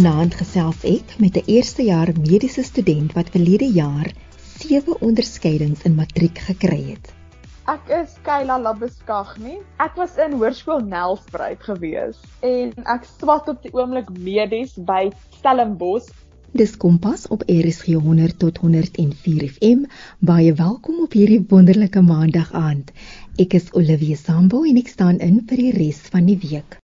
Vanaand gesels ek met 'n eerstejaar mediese student wat verlede jaar 7 onderskeidings in matriek gekry het. Ek is Kayla Labeskagni. Ek was in Hoërskool Nelspruit gewees en ek swat op die oomblik medies by Stellenbosch. Dis Kompas op RSG 100 tot 104 FM. Baie welkom op hierdie wonderlike maandag aand. Ek is Olivia Sambo en ek staan in vir die res van die week.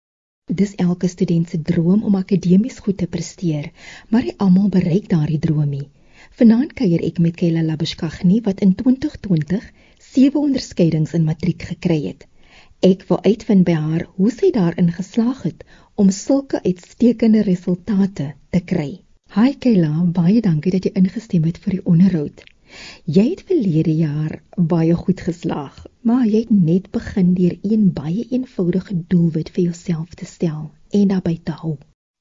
Dis elke student se droom om akademies goed te presteer, maar nie almal bereik daardie droom nie. Vanaand kuier ek met Kayla Labeskagni wat in 2020 sewe onderskeidings in matriek gekry het. Ek wil uitvind by haar hoe sy daarin geslaag het om sulke uitstekende resultate te kry. Hi Kayla, baie dankie dat jy ingestem het vir die onderhoud. Jy het verlede jaar baie goed geslaag, maar jy het net begin deur een baie eenvoudige doelwit vir jouself te stel en daarby te hou.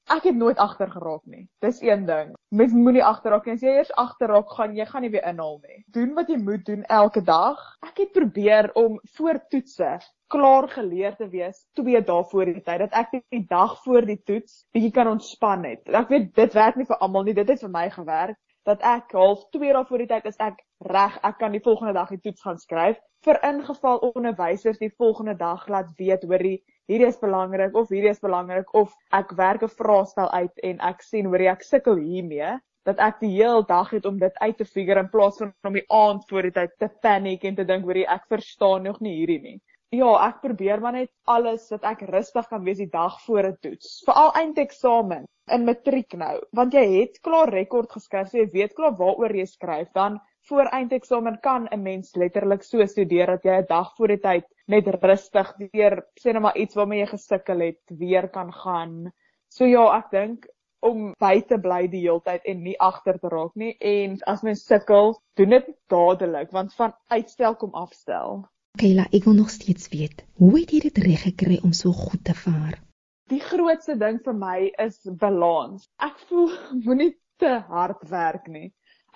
Ek het nooit agter geraak nie. Dis een ding. Mens moenie agterraak nie. As jy eers agterraak gaan, jy gaan nie weer inhaal nie. Doen wat jy moet doen elke dag. Ek het probeer om voor toetse klaar geleer te wees 2 dae voor die tyd dat ek die dag voor die toets bietjie kan ontspan het. Ek weet dit werk nie vir almal nie. Dit het vir my gewerk dat ek half 2 dae voor die tyd is ek reg, ek kan die volgende dag die toets gaan skryf vir ingeval onderwysers die volgende dag laat weet hoor hierdie is belangrik of hierdie is belangrik of ek werk 'n vraestel uit en ek sien hoor ek sukkel hiermee dat ek die hele dag het om dit uit te figure in plaas van om die aand voor die tyd te paniek en te dink hoor ek verstaan nog nie hierdie nie. Ja, ek probeer maar net alles dat ek rustig kan wees die dag voor 'n toets. Veral eindeksamen in matriek nou, want jy het klaar rekord geskryf, so jy weet klaar waaroor jy skryf, dan voor eindeksamen kan 'n mens letterlik so studeer dat jy 'n dag voor die tyd net rustig deur sê net maar iets waarmee jy gesukkel het, weer kan gaan. So ja, ek dink om by te bly die hele tyd en nie agter te raak nie en as mens sukkel, doen dit dadelik want van uitstel kom afstel. Kayla, ek wil nog steeds weet, hoe het jy dit reg gekry om so goed te vaar? Die grootste ding vir my is balans. Ek voel moenie te hard werk nie.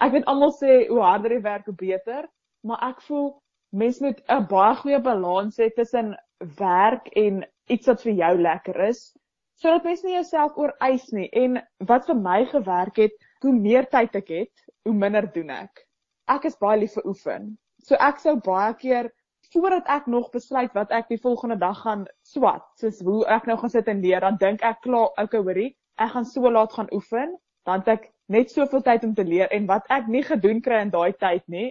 Ek weet almal sê hoe harder jy werk, hoe beter, maar ek voel mens moet 'n baie goeie balans hê tussen werk en iets wat vir jou lekker is, sodat mens nie jouself ooreis nie. En wat vir my gewerk het, hoe meer tyd ek het, hoe minder doen ek. Ek is baie lief vir oefen. So ek sou baie keer voordat ek nog besluit wat ek die volgende dag gaan swat, soos hoe ek nou gaan sit en leer, dan dink ek klaar, okay, hoorie, ek gaan so laat gaan oefen, dan het ek net soveel tyd om te leer en wat ek nie gedoen kry in daai tyd nie,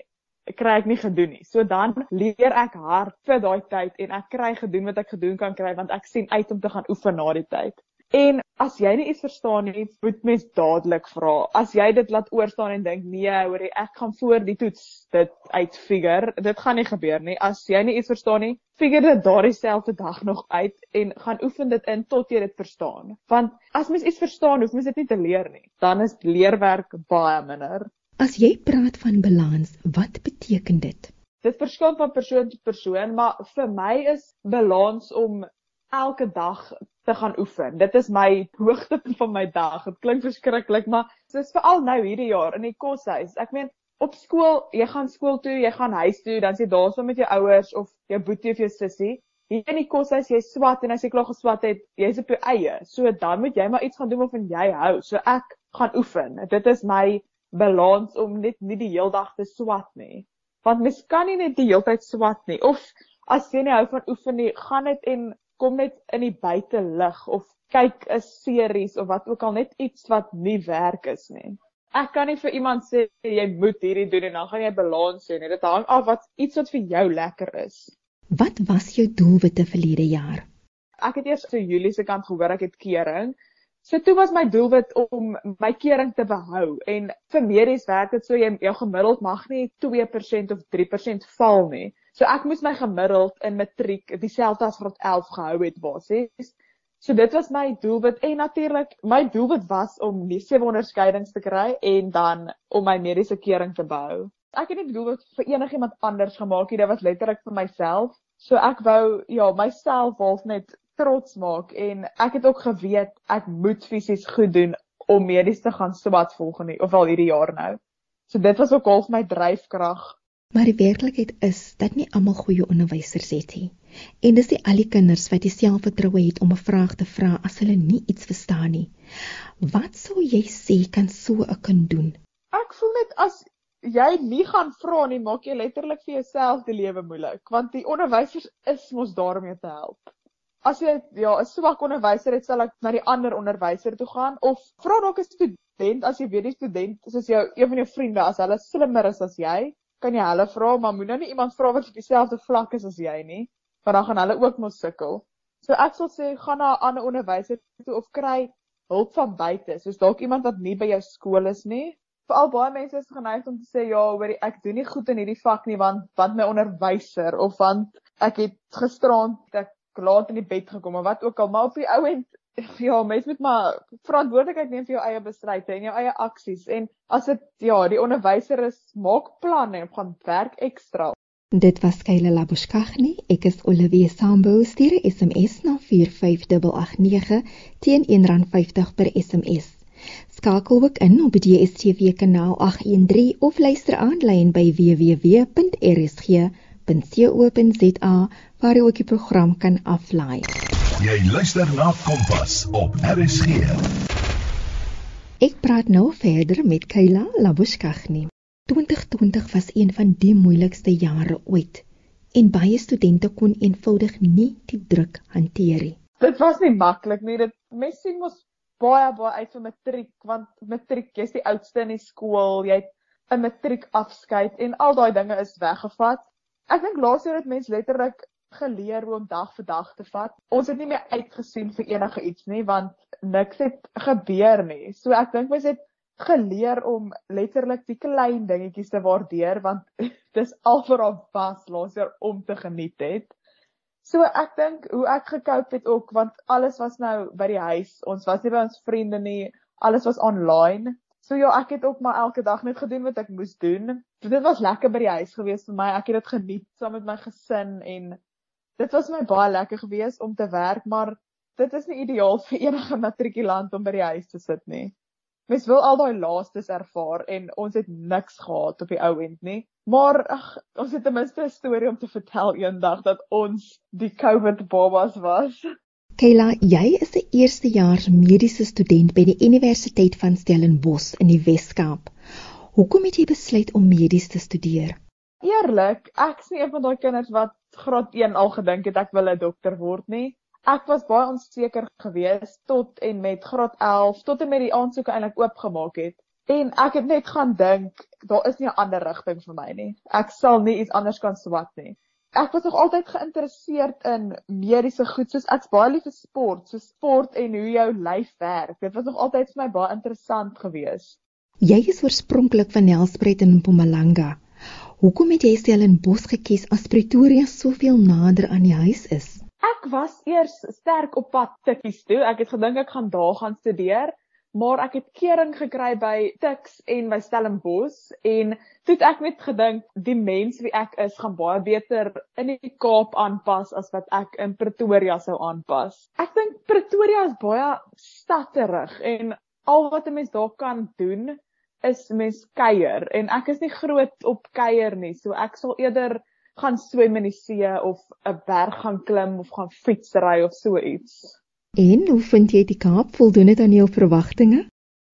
kry ek nie gedoen nie. So dan leer ek hard vir daai tyd en ek kry gedoen wat ek gedoen kan kry want ek sien uit om te gaan oefen na die tyd. En as jy nie iets verstaan nie, moet mens dadelik vra. As jy dit laat oorstaan en dink, nee, hoor jy, ek gaan voor die toets dit uitfigure, dit gaan nie gebeur nie. As jy nie iets verstaan nie, figure dit daardie selfde dag nog uit en gaan oefen dit in tot jy dit verstaan. Want as mens iets verstaan, hoef mens dit nie te leer nie. Dan is leerwerk baie minder. As jy praat van balans, wat beteken dit? Dit verskil van persoon tot persoon, maar vir my is balans om elke dag te gaan oefen. Dit is my hoogtepunt van my dag. Dit klink verskriklik, maar is veral nou hierdie jaar in die koshuis. Ek meen op skool, jy gaan skool toe, jy gaan huis toe, dan sê daar so met jou ouers of jou boetie of jou sussie. Hier in die koshuis jy swat en as jy klaar geswat het, jy's op jou eie. So dan moet jy maar iets gaan doen waarvan jy hou. So ek gaan oefen. Dit is my balans om net nie die hele dag te swat nie. Want mens kan nie net die hele tyd swat nie. Of as jy nie hou van oefen nie, gaan dit en kom net in die buitelug of kyk 'n series of wat ook al net iets wat nie werk is nie. Ek kan nie vir iemand sê jy moet hierdie doen en dan gaan jy balans hê nie. Dit hang af wat iets wat vir jou lekker is. Wat was jou doelwitte verlede jaar? Ek het eers so Julie se kant gehoor ek het kering. So toe was my doelwit om my kering te behou en vir medies werk dit so jy jou gemiddeld mag nie 2% of 3% val nie. So ek moes my gemiddeld in matriek dieselfde as graad 11 gehou het basies. So dit was my doelwit en natuurlik my doelwit was om die 700 skeidings te kry en dan om my mediese kering te bou. Ek het nie die doelwit vir enigiemand anders gemaak nie, dit was letterlik vir myself. So ek wou ja, myself half net trots maak en ek het ook geweet ek moet fisies goed doen om medies te gaan swat volgende of al hierdie jaar nou. So dit was ook half my dryfkrag Maar die werklikheid is dat nie almal goeie onderwysers het nie. En dis nie al die kinders wat die selfvertroue het om 'n vraag te vra as hulle nie iets verstaan nie. Wat sou jy sê kan so 'n kind doen? Ek voel net as jy nie gaan vra nie, maak jy letterlik vir jouself die lewe moeilik, want die onderwysers is mos daar om jou te help as jy ja, 'n swak onderwyser het, sal ek na die ander onderwyser toe gaan of vra dalk 'n student as jy weet die student soos jou een van jou vriende as hulle slimmer is as jy, kan jy hulle vra, maar moenie nou nie iemand vra wat op dieselfde vlak is as jy nie, want dan gaan hulle ook mos sukkel. So ek sal sê gaan na 'n ander onderwyser toe of kry hulp van buite, soos dalk iemand wat nie by jou skool is nie. Veral baie mense is geneig om te sê ja, hoor ek doen nie goed in hierdie vak nie want want my onderwyser of want ek het gisterand ek laat in die bed gekom of wat ook al, maar op die ou end ja, mens moet maar verantwoordelikheid neem vir jou eie besluite en jou eie aksies en as dit ja, die onderwyser is, maak planne en gaan werk ekstra. Dit was Kyle Labuskaghni. Ek is Olivia Sambo. Stuur 'n SMS na 45889 teen R1.50 per SMS. Skakel ook in op die DSTV kanaal 813 of luister aanlyn by www.rsg.co.za waar jy ook die program kan aflaai. Jy luister na Kompas op RSG. Ek praat nou verder met Kayla Labuskaghni. 2020 was een van die moeilikste jare ooit en baie studente kon eenvoudig nie die druk hanteer nie. Dit was nie maklik nie. Dit mens sien mos baie baie uit vir matriek want matriek jy's die oudste in die skool, jy het 'n matriek afskeid en al daai dinge is weggevat. Ek dink laas jaar het mense letterlik geleer hoe om dag vir dag te vat. Ons het nie meer uitgesien vir enige iets nie want niks het gebeur nie. So ek dink mense het geleer om letterlik die klein dingetjies te waardeer want dis al vir op was laas jaar om te geniet het. So ek dink hoe ek gekoop het ook want alles was nou by die huis. Ons was nie by ons vriende nie. Alles was online. So ja, ek het ook maar elke dag net gedoen wat ek moes doen. So dit was lekker by die huis gewees vir my. Ek het dit geniet saam met my gesin en dit was my baie lekker gewees om te werk, maar dit is nie ideaal vir enige matrikulant om by die huis te sit nie. Mens wil al daai laastes ervaar en ons het niks gehad op die ou end nie. Maar ag, ons het ten minste 'n storie om te vertel eendag dat ons die COVID babas was. Kayla, jy is 'n eerstejaars mediese student by die Universiteit van Stellenbosch in die Wes-Kaap. Hoekom het jy besluit om medies te studeer? Eerlik, ek nie een van daai kinders wat graad 1 al gedink het ek wil 'n dokter word nie. Ek was baie onseker geweest tot en met graad 11, tot en met die aansoeke eintlik oopgemaak het. En ek het net gaan dink, daar is nie 'n ander rigting vir my nie. Ek sal nie iets anders kan swat nie ek was nog altyd geïnteresseerd in mediese goed soos ek's baie lief vir sport, so sport en hoe jou lyf werk. Dit was nog altyd vir my baie interessant geweest. Jy is oorspronklik van Nelspruit in Mpumalanga. Hoekom het jy Stellenbosch gekies as Pretoria soveel nader aan die huis is? Ek was eers sterk op pad tikkies toe. Ek het gedink ek gaan daar gaan studeer, maar ek het kering gekry by Tuks en by Stellenbosch en toe het ek net gedink die mens wie ek is gaan baie beter in die Kaap aanpas as wat ek in Pretoria sou aanpas. Ek dink Pretoria is baie stadterig en al wat 'n mens daar kan doen is mens kuier en ek is nie groot op kuier nie, so ek sal eerder gaan swem in die see of 'n berg gaan klim of gaan fietsry of so iets. En hoe vind jy die Kaap voldoen dit aan jou verwagtinge?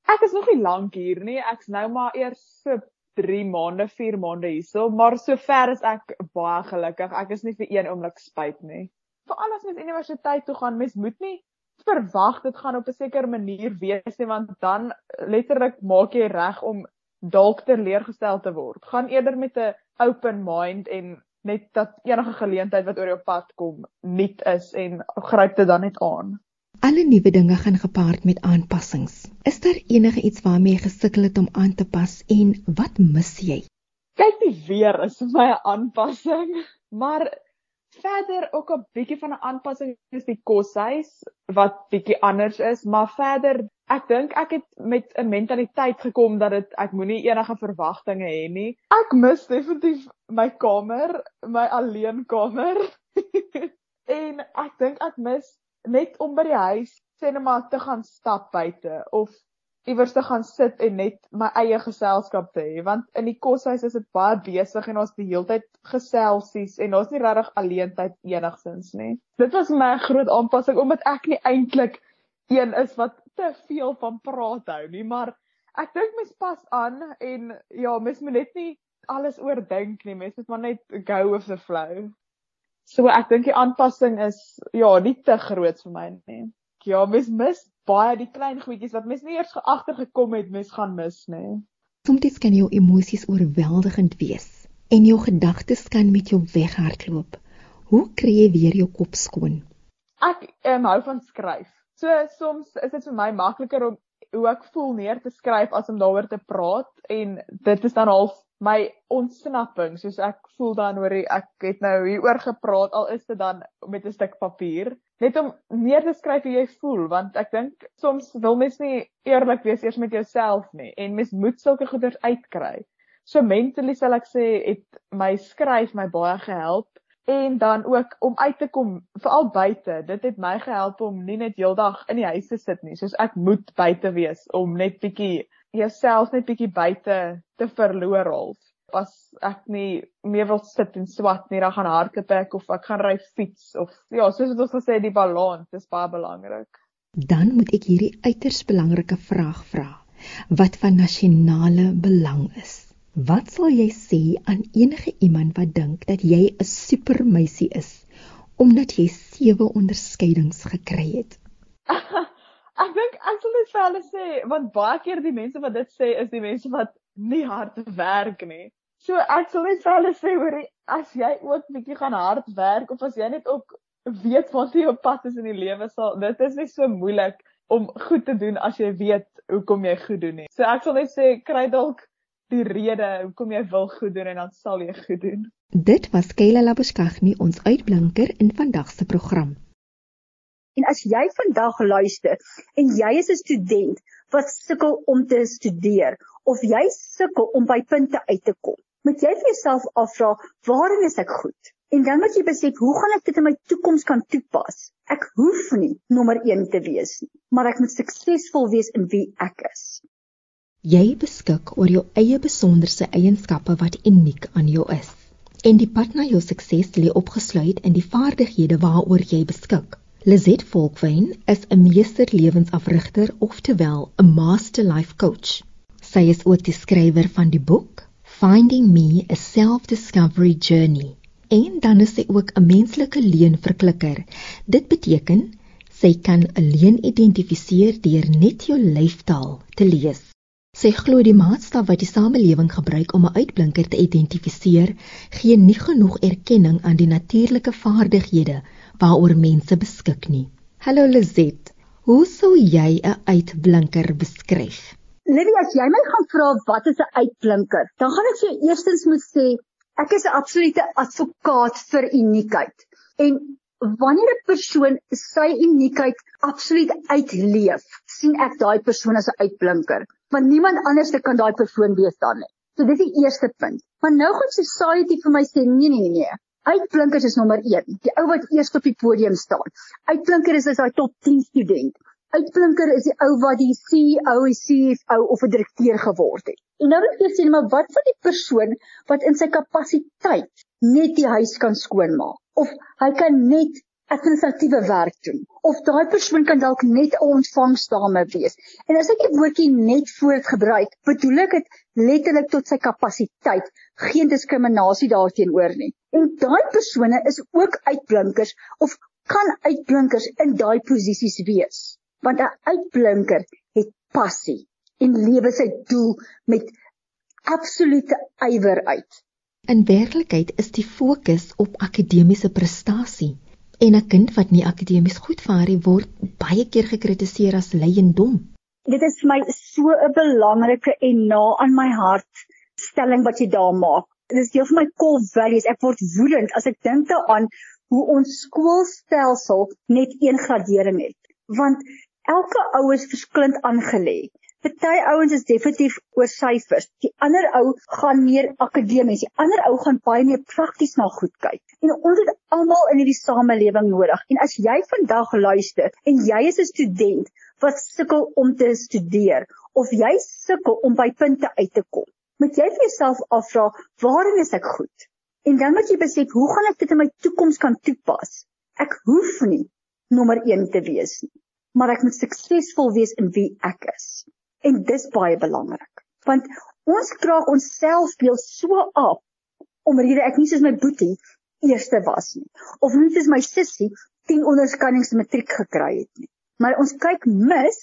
Ek is nog nie lank hier nie. Ek's nou maar eers so 3 maande, 4 maande hierso, maar sover is ek baie gelukkig. Ek is nie vir een oomblik spyt nie. Veral as mens universiteit toe gaan, mens moet nie verwag dit gaan op 'n sekere manier wees nie, want dan letterlik maak jy reg om dalk teleurgestel te word. Gaan eerder met 'n open mind en net dat enige geleentheid wat oor jou pad kom nuut is en gryp dit dan net aan. Alle nuwe dinge gaan gepaard met aanpassings. Is daar enige iets waarmee jy gesukkel het om aan te pas en wat mis jy? Kyk, die weer is vir my 'n aanpassing, maar verder ook 'n bietjie van 'n aanpassing is die koshuis wat bietjie anders is, maar verder ek dink ek het met 'n mentaliteit gekom dat dit ek moenie enige verwagtinge hê nie. Ek mis definitief my kamer, my alleenkamer. en ek dink ek mis net om by die huis sê net maar te gaan stap buite of iewers te gaan sit en net my eie geselskap te hê want in die koshuis is dit baie besig en ons die hele tyd geselsies en ons nie regtig alleen tyd enigsins nie. Dit was my groot aanpassing omdat ek nie eintlik een is wat te veel van praat hou nie, maar ek dink mens pas aan en ja, mens moet net nie alles oordink nie, mens moet maar net go with the flow. So ek dink die aanpassing is ja, nie te groot vir my nie. Ja, mens mis baie die klein goedjies wat mens nie eers agtergekom het mens gaan mis nê. Soms kan jou emosies oorweldigend wees en jou gedagtes kan met jou weghardloop. Hoe kry jy weer jou kop skoon? Ek um, hou van skryf. So soms is dit vir my makliker om hoe ek voel neer te skryf as om daaroor te praat en dit is dan half my ontsnapping soos ek voel dan oor ek het nou hieroor gepraat al is dit dan met 'n stuk papier net om neer te skryf hoe jy voel want ek dink soms wil mens nie eerlik wees eers met jouself nie en mens moet sulke goeders uitkry. So mentally sal ek sê het my skryf my baie gehelp en dan ook om uit te kom veral buite. Dit het my gehelp om nie net heeldag in die huis te sit nie. Soos ek moet buite wees om net bietjie jouself net bietjie buite te verloor half as ek nie meer wil sit en swat nie, dan gaan hardloop ek of ek gaan ry fiets of ja, soos wat ons gesê die balans is baie belangrik. Dan moet ek hierdie uiters belangrike vraag vra. Wat van nasionale belang is? Wat sal jy sê aan enige iemand wat dink dat jy 'n supermeisie is omdat jy sewe onderskeidings gekry het? ek dink sal net vir hulle sê want baie keer die mense wat dit sê is die mense wat nie hard werk nie. So ek sal net vir hulle sê hoor as jy ook bietjie gaan hard werk of as jy net ook weet wat jy op pad is in die lewe sal dit is nie so moeilik om goed te doen as jy weet hoekom jy goed doen nie. So ek sal net sê kry dalk die rede hoekom jy wil goed doen en dan sal jy goed doen. Dit was Kayla Labuskaghni ons uitblinker in vandag se program. En as jy vandag luister en jy is 'n student wat sukkel om te studeer of jy sukkel om by punte uit te kom, moet jy vir jouself afvra, waarin is ek goed? En dan moet jy besef, hoe gaan ek dit in my toekoms kan toepas? Ek hoef nie nommer 1 te wees nie, maar ek moet suksesvol wees in wie ek is. Jy beskik oor jou eie besonderse eienskappe wat uniek aan jou is. En die pad na jou sukses lê opgesluit in die vaardighede waaroor jy beskik. Lizet Volkwyn is 'n meester lewensafrigter, oftewel 'n master life coach. Sy is ook die skrywer van die boek Finding Me: A Self-Discovery Journey. En dan is sy ook 'n menslike leenverklikker. Dit beteken sy kan 'n leen identifiseer deur net jou lyfstaal te lees. Sy glo die maatstaf wat die samelewing gebruik om 'n uitblinker te identifiseer, gee nie genoeg erkenning aan die natuurlike vaardighede waaroor mense beskik nie. Hallo Lizet, hoe sou jy 'n uitblinker beskryf? Livia, as jy my gaan vra wat is 'n uitblinker, dan gaan ek vir jou eerstens moet sê ek is 'n absolute advokaat vir uniekheid. En wanneer 'n persoon sy uniekheid absoluut uitleef, sien ek daai persoon as 'n uitblinker, want niemand anders kan daai persoon wees dan nie. So dis die eerste punt. Maar nou gaan society vir my sê nee nee nee nee. Uitblinkers is nommer 1, die ou wat eers op die podium staan. Uitblinker is as daai top 10 student. Uitblinker is die ou wat die CEO, die CFO of 'n direkteur geword het. En nou wil ek sê maar wat van die persoon wat in sy kapasiteit net die huis kan skoonmaak of hy kan net administratiewe werk doen of daai persoon kan dalk net 'n ontvangsdame wees. En as ek die woordjie net voortgebruik, bedoel ek dit letterlik tot sy kapasiteit, geen diskriminasie daarteenoor nie. En daai persone is ook uitblinkers of kan uitblinkers in daai posisies wees. Want 'n uitblinker het passie en lewe sy doel met absolute ywer uit. In werklikheid is die fokus op akademiese prestasie en 'n kind wat nie akademies goed vaar nie word baie keer gekritiseer as lui en dom dit is vir my so 'n belangrike en na aan my hart stelling wat jy daar maak. Dit is deel van my core values. Ek word woedend as ek dink daaraan hoe ons skoolstelsel net een gradering het. Want elke ou is verskillend aangelê. Party ouens is definitief oor syfers. Die ander ou gaan meer akademies. Die ander ou gaan baie meer prakties na goed kyk. En ons het almal in hierdie samelewing nodig. En as jy vandag luister en jy is 'n student wat sukkel om te studeer of jy sukkel om by punte uit te kom, moet jy vir jouself afvra, waarin is ek goed? En dan moet jy besef, hoe gaan ek dit in my toekoms kan toepas? Ek hoef nie nommer 1 te wees nie, maar ek moet suksesvol wees in wie ek is. En dis baie belangrik, want ons kraak onsself speel so af omdat ek nie soos my boetie eerste was nie of nie soos my sussie 10 onderskannings matriek gekry het nie. Maar ons kyk mis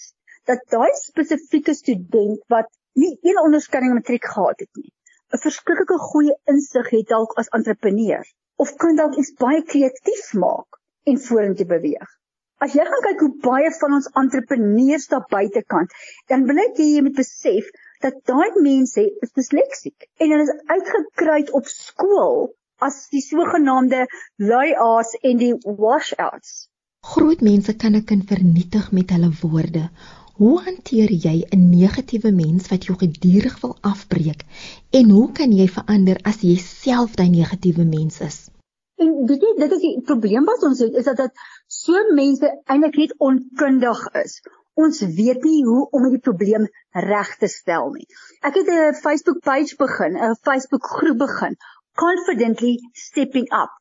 dat daai spesifieke student wat nie een onderskanning matriek gehad het nie, 'n verskriklike goeie insig het dalk as entrepreneur of kan dalk iets baie kreatief maak en vorentoe beweeg. As jy gaan kyk hoe baie van ons entrepreneurs daar buitekant, dan wil ek hê jy moet besef dat daai mense is disleksiek en hulle is uitgekry op skool as die sogenaamde lui-aas en die washouts. Groot mense kan 'n kind vernietig met hulle woorde. Hoe hanteer jy 'n negatiewe mens wat jou gedurig wil afbreek? En hoe kan jy verander as jy self daai negatiewe mens is? En weet jy, dit is die probleem wat ons het, is dat dat so mense eintlik net onkundig is. Ons weet nie hoe om die probleem reg te stel nie. Ek het 'n Facebook page begin, 'n Facebook groep begin confidently stepping up.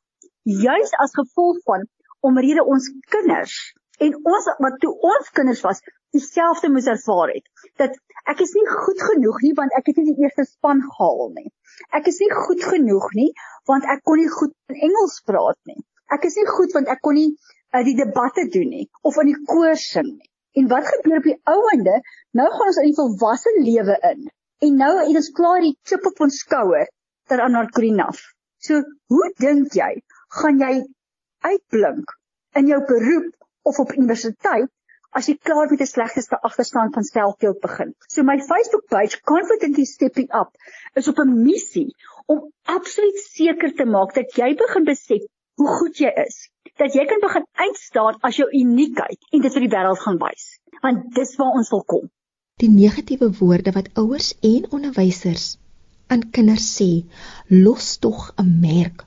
Juis as gevolg van omrede ons kinders en ons wat toe ons kinders was, dieselfde moes ervaar het. Dat ek is nie goed genoeg nie want ek het nie die eerste span gehaal nie. Ek is nie goed genoeg nie want ek kon nie goed in Engels praat nie. Ek is nie goed want ek kon nie uh, die debatte doen nie of in die koor sing nie. En wat gebeur op die ou einde? Nou gaan ons in die volwasse lewe in. En nou het ons klaar die chip op ons skouer ter anarkorinaf. So, hoe dink jy gaan jy uitblink in jou beroep of op universiteit as jy klaar met 'n slegste agterstand van selfbeeld begin? So my Facebook page Confidently Stepping Up is op 'n missie om absoluut seker te maak dat jy begin besef hoe goed jy is, dat jy kan begin uitstaan as jou uniekheid en dit vir die wêreld gaan wys. Want dis waar ons wil kom. Die negatiewe woorde wat ouers en onderwysers aan kinders sê, los tog 'n merk.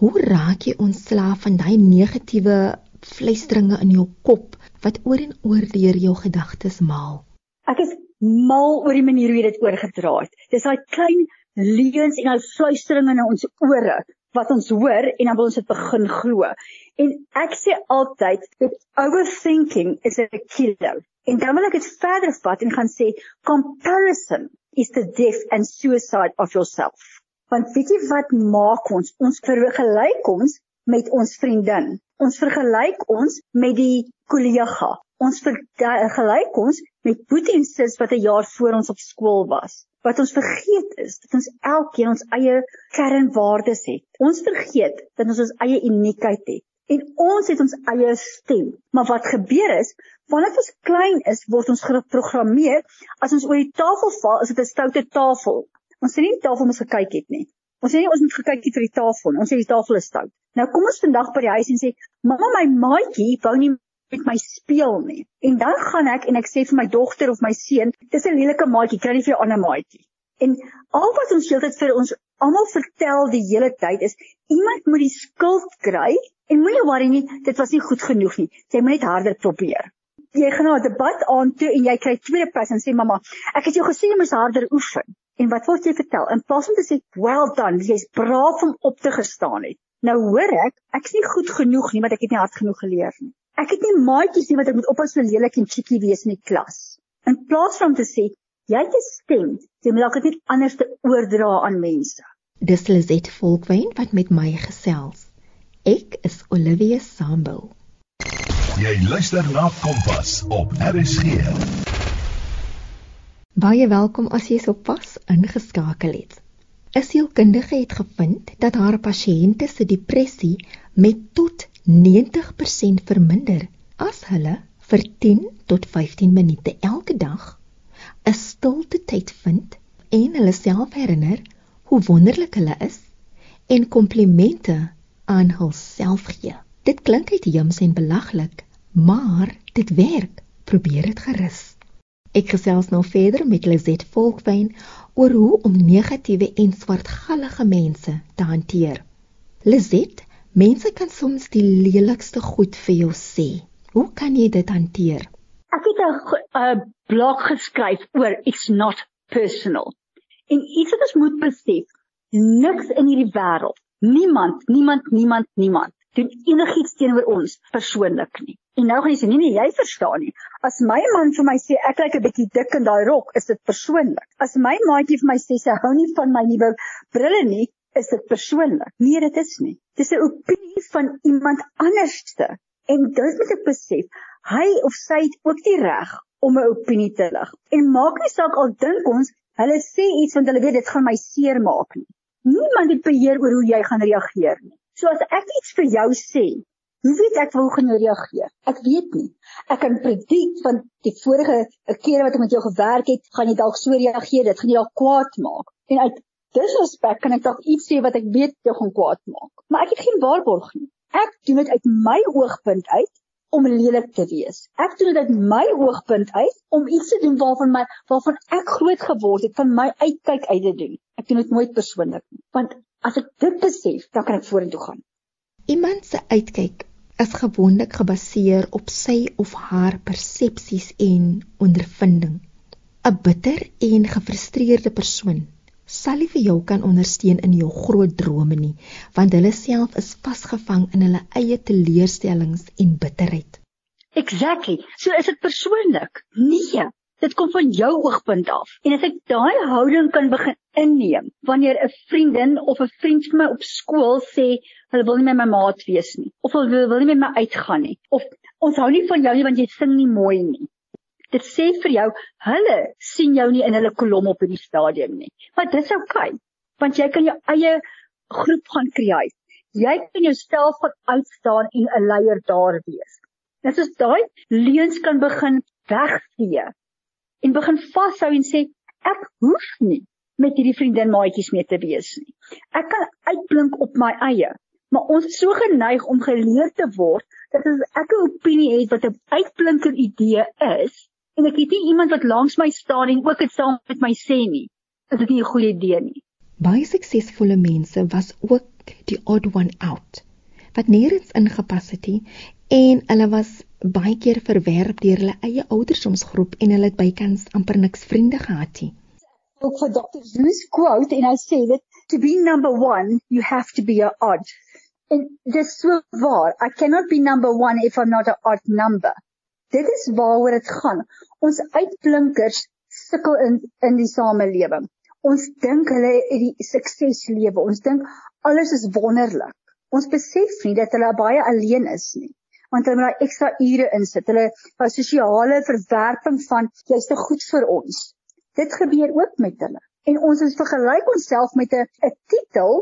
Hoe raak jy ontslaaf van daai negatiewe fluisteringe in jou kop wat oor en oor deur jou gedagtes maal? Ek is mal oor die manier hoe jy dit oorgedra het. Dis daai klein leuns en daai fluisteringe in ons ore wat ons hoor en dan wil ons dit begin glo. En ek sê altyd that overthinking is a killer. En dan wil ek dit verder vat en gaan sê comparison is the death and suicide of yourself. Want weet jy wat maak ons? Ons vergelyk ons met ons vriendin. Ons vergelyk ons met die kollega. Ons vergelyk ons met boetie en sis wat 'n jaar voor ons op skool was. Wat ons vergeet is dat ons elkeen ons eie kernwaardes het. Ons vergeet dat ons ons eie uniekheid het en ons het ons eie stem. Maar wat gebeur is, wanneer ons klein is, word ons geprogrammeer as ons oor die tafel val, is dit 'n stoute tafel. Ons sien nie die tafel mos gekyk het nie. Ons sê nie ons moet gekyk het vir die tafel nie. Ons sê die tafel is stout. Nou kom ons vandag by die huis en sê, "Mamma, my maatjie wou nie met my speel nie." En dan gaan ek en ek sê vir my dogter of my seun, "Dis 'n lelike maatjie, kry nie vir jou ander maatjie." En al wat ons heeltyd vir ons almal vertel die hele tyd is, iemand moet die skuld kry En moenie worry nie, dit was nie goed genoeg nie. Jy moet net harder probeer. Jy gaan na 'n debat aan toe en jy kry tweede plek en sê mamma, ek het jou gesê jy moet harder oefen. En wat word jy vertel? In plaas om te sê, "Well done, jy's braaf om op te gestaan het." Nou hoor ek, ek's nie goed genoeg nie, want ek het nie hard genoeg geleer nie. Ek het nie maatjies nie wat ek moet ophou so lelik en cheeky wees in die klas. In plaas van te sê, "Jy het 'n stem, jy moet dit net anders te oordra aan mense." Dis Lizet Volkwyn wat met my gesels. Ek is Olivia Sambo. Jy luister na Kompas op RSG. Baie welkom as jy sopas ingeskakel het. 'n Sielkundige het gevind dat haar pasiënte se depressie met tot 90% verminder as hulle vir 10 tot 15 minute elke dag 'n stilte tyd vind en hulle self herinner hoe wonderlik hulle is en komplimente aan hulself gee. Dit klink uitheems en belaglik, maar dit werk. Probeer dit gerus. Ek gesels nou verder met Lizet Volkwyn oor hoe om negatiewe en swartgallige mense te hanteer. Lizet, mense kan soms die lelikste goed vir jou sê. Hoe kan jy dit hanteer? Ek het 'n blog geskryf oor it's not personal. En iets wat ons moet besef, niks in hierdie wêreld, niemand, niemand, niemand, niemand doen enigiets teenoor ons persoonlik nie. En nou gaan jy sê nee nee, jy verstaan nie. As my man vir my sê ek lyk 'n bietjie dik in daai rok, is dit persoonlik. As my maatjie vir my sê sy hou nie van my nuwe brille nie, is dit persoonlik. Nee, dit is nie. Dis 'n opinie van iemand anderste. En dit moet ek besef, hy of sy het ook die reg om 'n opinie te lig. En maak nie saak al dink ons hulle sê iets want hulle weet dit gaan my seermaak nie. Niemand het beheer oor hoe jy gaan reageer nie. So as ek iets vir jou sê, hoe weet ek hoe gaan jy reageer? Ek weet nie. Ek kan predikt van die vorige kere wat ek met jou gewerk het, gaan jy dalk so reageer, dit gaan jou dalk kwaad maak. En uit disrespek kan ek dalk iets sê wat ek weet jou gaan kwaad maak. Maar ek het geen waarborg nie. Ek doen dit uit my oogpunt uit om lelik te wees. Ek doen dit uit my oogpunt uit om iets te doen waarvan my waarvan ek groot geword het, van my uitkyk uit te doen. Ek doen dit nooit persoonlik nie, want as ek dit besef, dan kan ek vorentoe gaan. Iemand se uitkyk is gewoonlik gebaseer op sy of haar persepsies en ondervinding. 'n Bitter en gefrustreerde persoon sal nie vir jou kan ondersteun in jou groot drome nie, want hulle self is vasgevang in hulle eie teleurstellings en bitterheid. Exactly. So is dit persoonlik. Nee, dit kom van jou oogpunt af. En as ek daai houding kan begin inneem wanneer 'n vriendin of 'n vriend vir my op skool sê hulle wil nie met my maat wees nie of hulle wil nie met my uitgaan nie of ons hou nie van jou nie want jy sing nie mooi nie dit sê vir jou hulle sien jou nie in hulle kolom op die stadium nie. Maar dis oukei, okay, want jy kan jou eie groep gaan skep. Jy kan jouself gaan uitstaan en 'n leier daar wees. Dit is daai leuns kan begin wegvee en begin vashou en sê ek hoef nie met hierdie vriendin maatjies mee te wees nie. Ek kan uitblink op my eie. Maar ons is so geneig om geleer te word dat as ek 'n opinie het wat 'n uitblinker idee is, en ek het nie iemand wat langs my staan en ook dit saam met my sê nie. Is dit nie 'n goeie idee nie? Baie suksesvolle mense was ook die odd one out wat nêrens ingepas het nie en hulle was baie keer verwerp deur hulle eie ouderdomsgroep en hulle het bykans amper niks vriende gehad nie. Ook vir Dr. Zeus quote en hy sê dit to be number 1 you have to be a odd. En dis so waar. I cannot be number 1 if I'm not a odd number. Dit is waaroor dit gaan. Ons uitblinkers sukkel in in die samelewing. Ons dink hulle het die sukseslewe. Ons dink alles is wonderlik. Ons besef nie dat hulle baie alleen is nie. Want hulle moet daai ekstra ure insit. Hulle daai sosiale verwerping van jy's te goed vir ons. Dit gebeur ook met hulle. En ons is vergelyk onsself met 'n 'n titel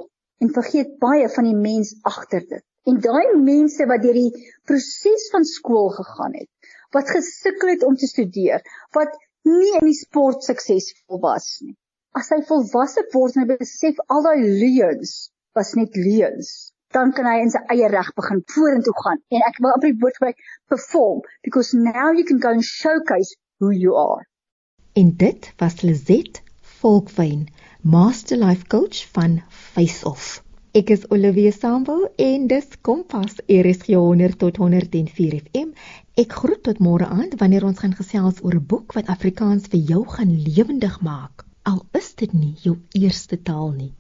en vergeet baie van die mens agter dit. En daai mense wat deur die proses van skool gegaan het, wat gesukkel het om te studeer, wat nie in die sport suksesvol was nie. As hy volwasse word en hy besef al daai leuns was net leuns, dan kan hy in sy eie reg begin vorentoe gaan. En ek wil op die woord gebruik perform because now you can go and showcase who you are. En dit was Lizet Volkwyn, Master Life Coach van Face Off. Ek is Olivia Sambo en dis Kompas RSG 100 tot 104 FM. Ek groet tot môre aand wanneer ons gaan gesels oor 'n boek wat Afrikaans vir jou gaan lewendig maak. Al is dit nie jou eerste taal nie.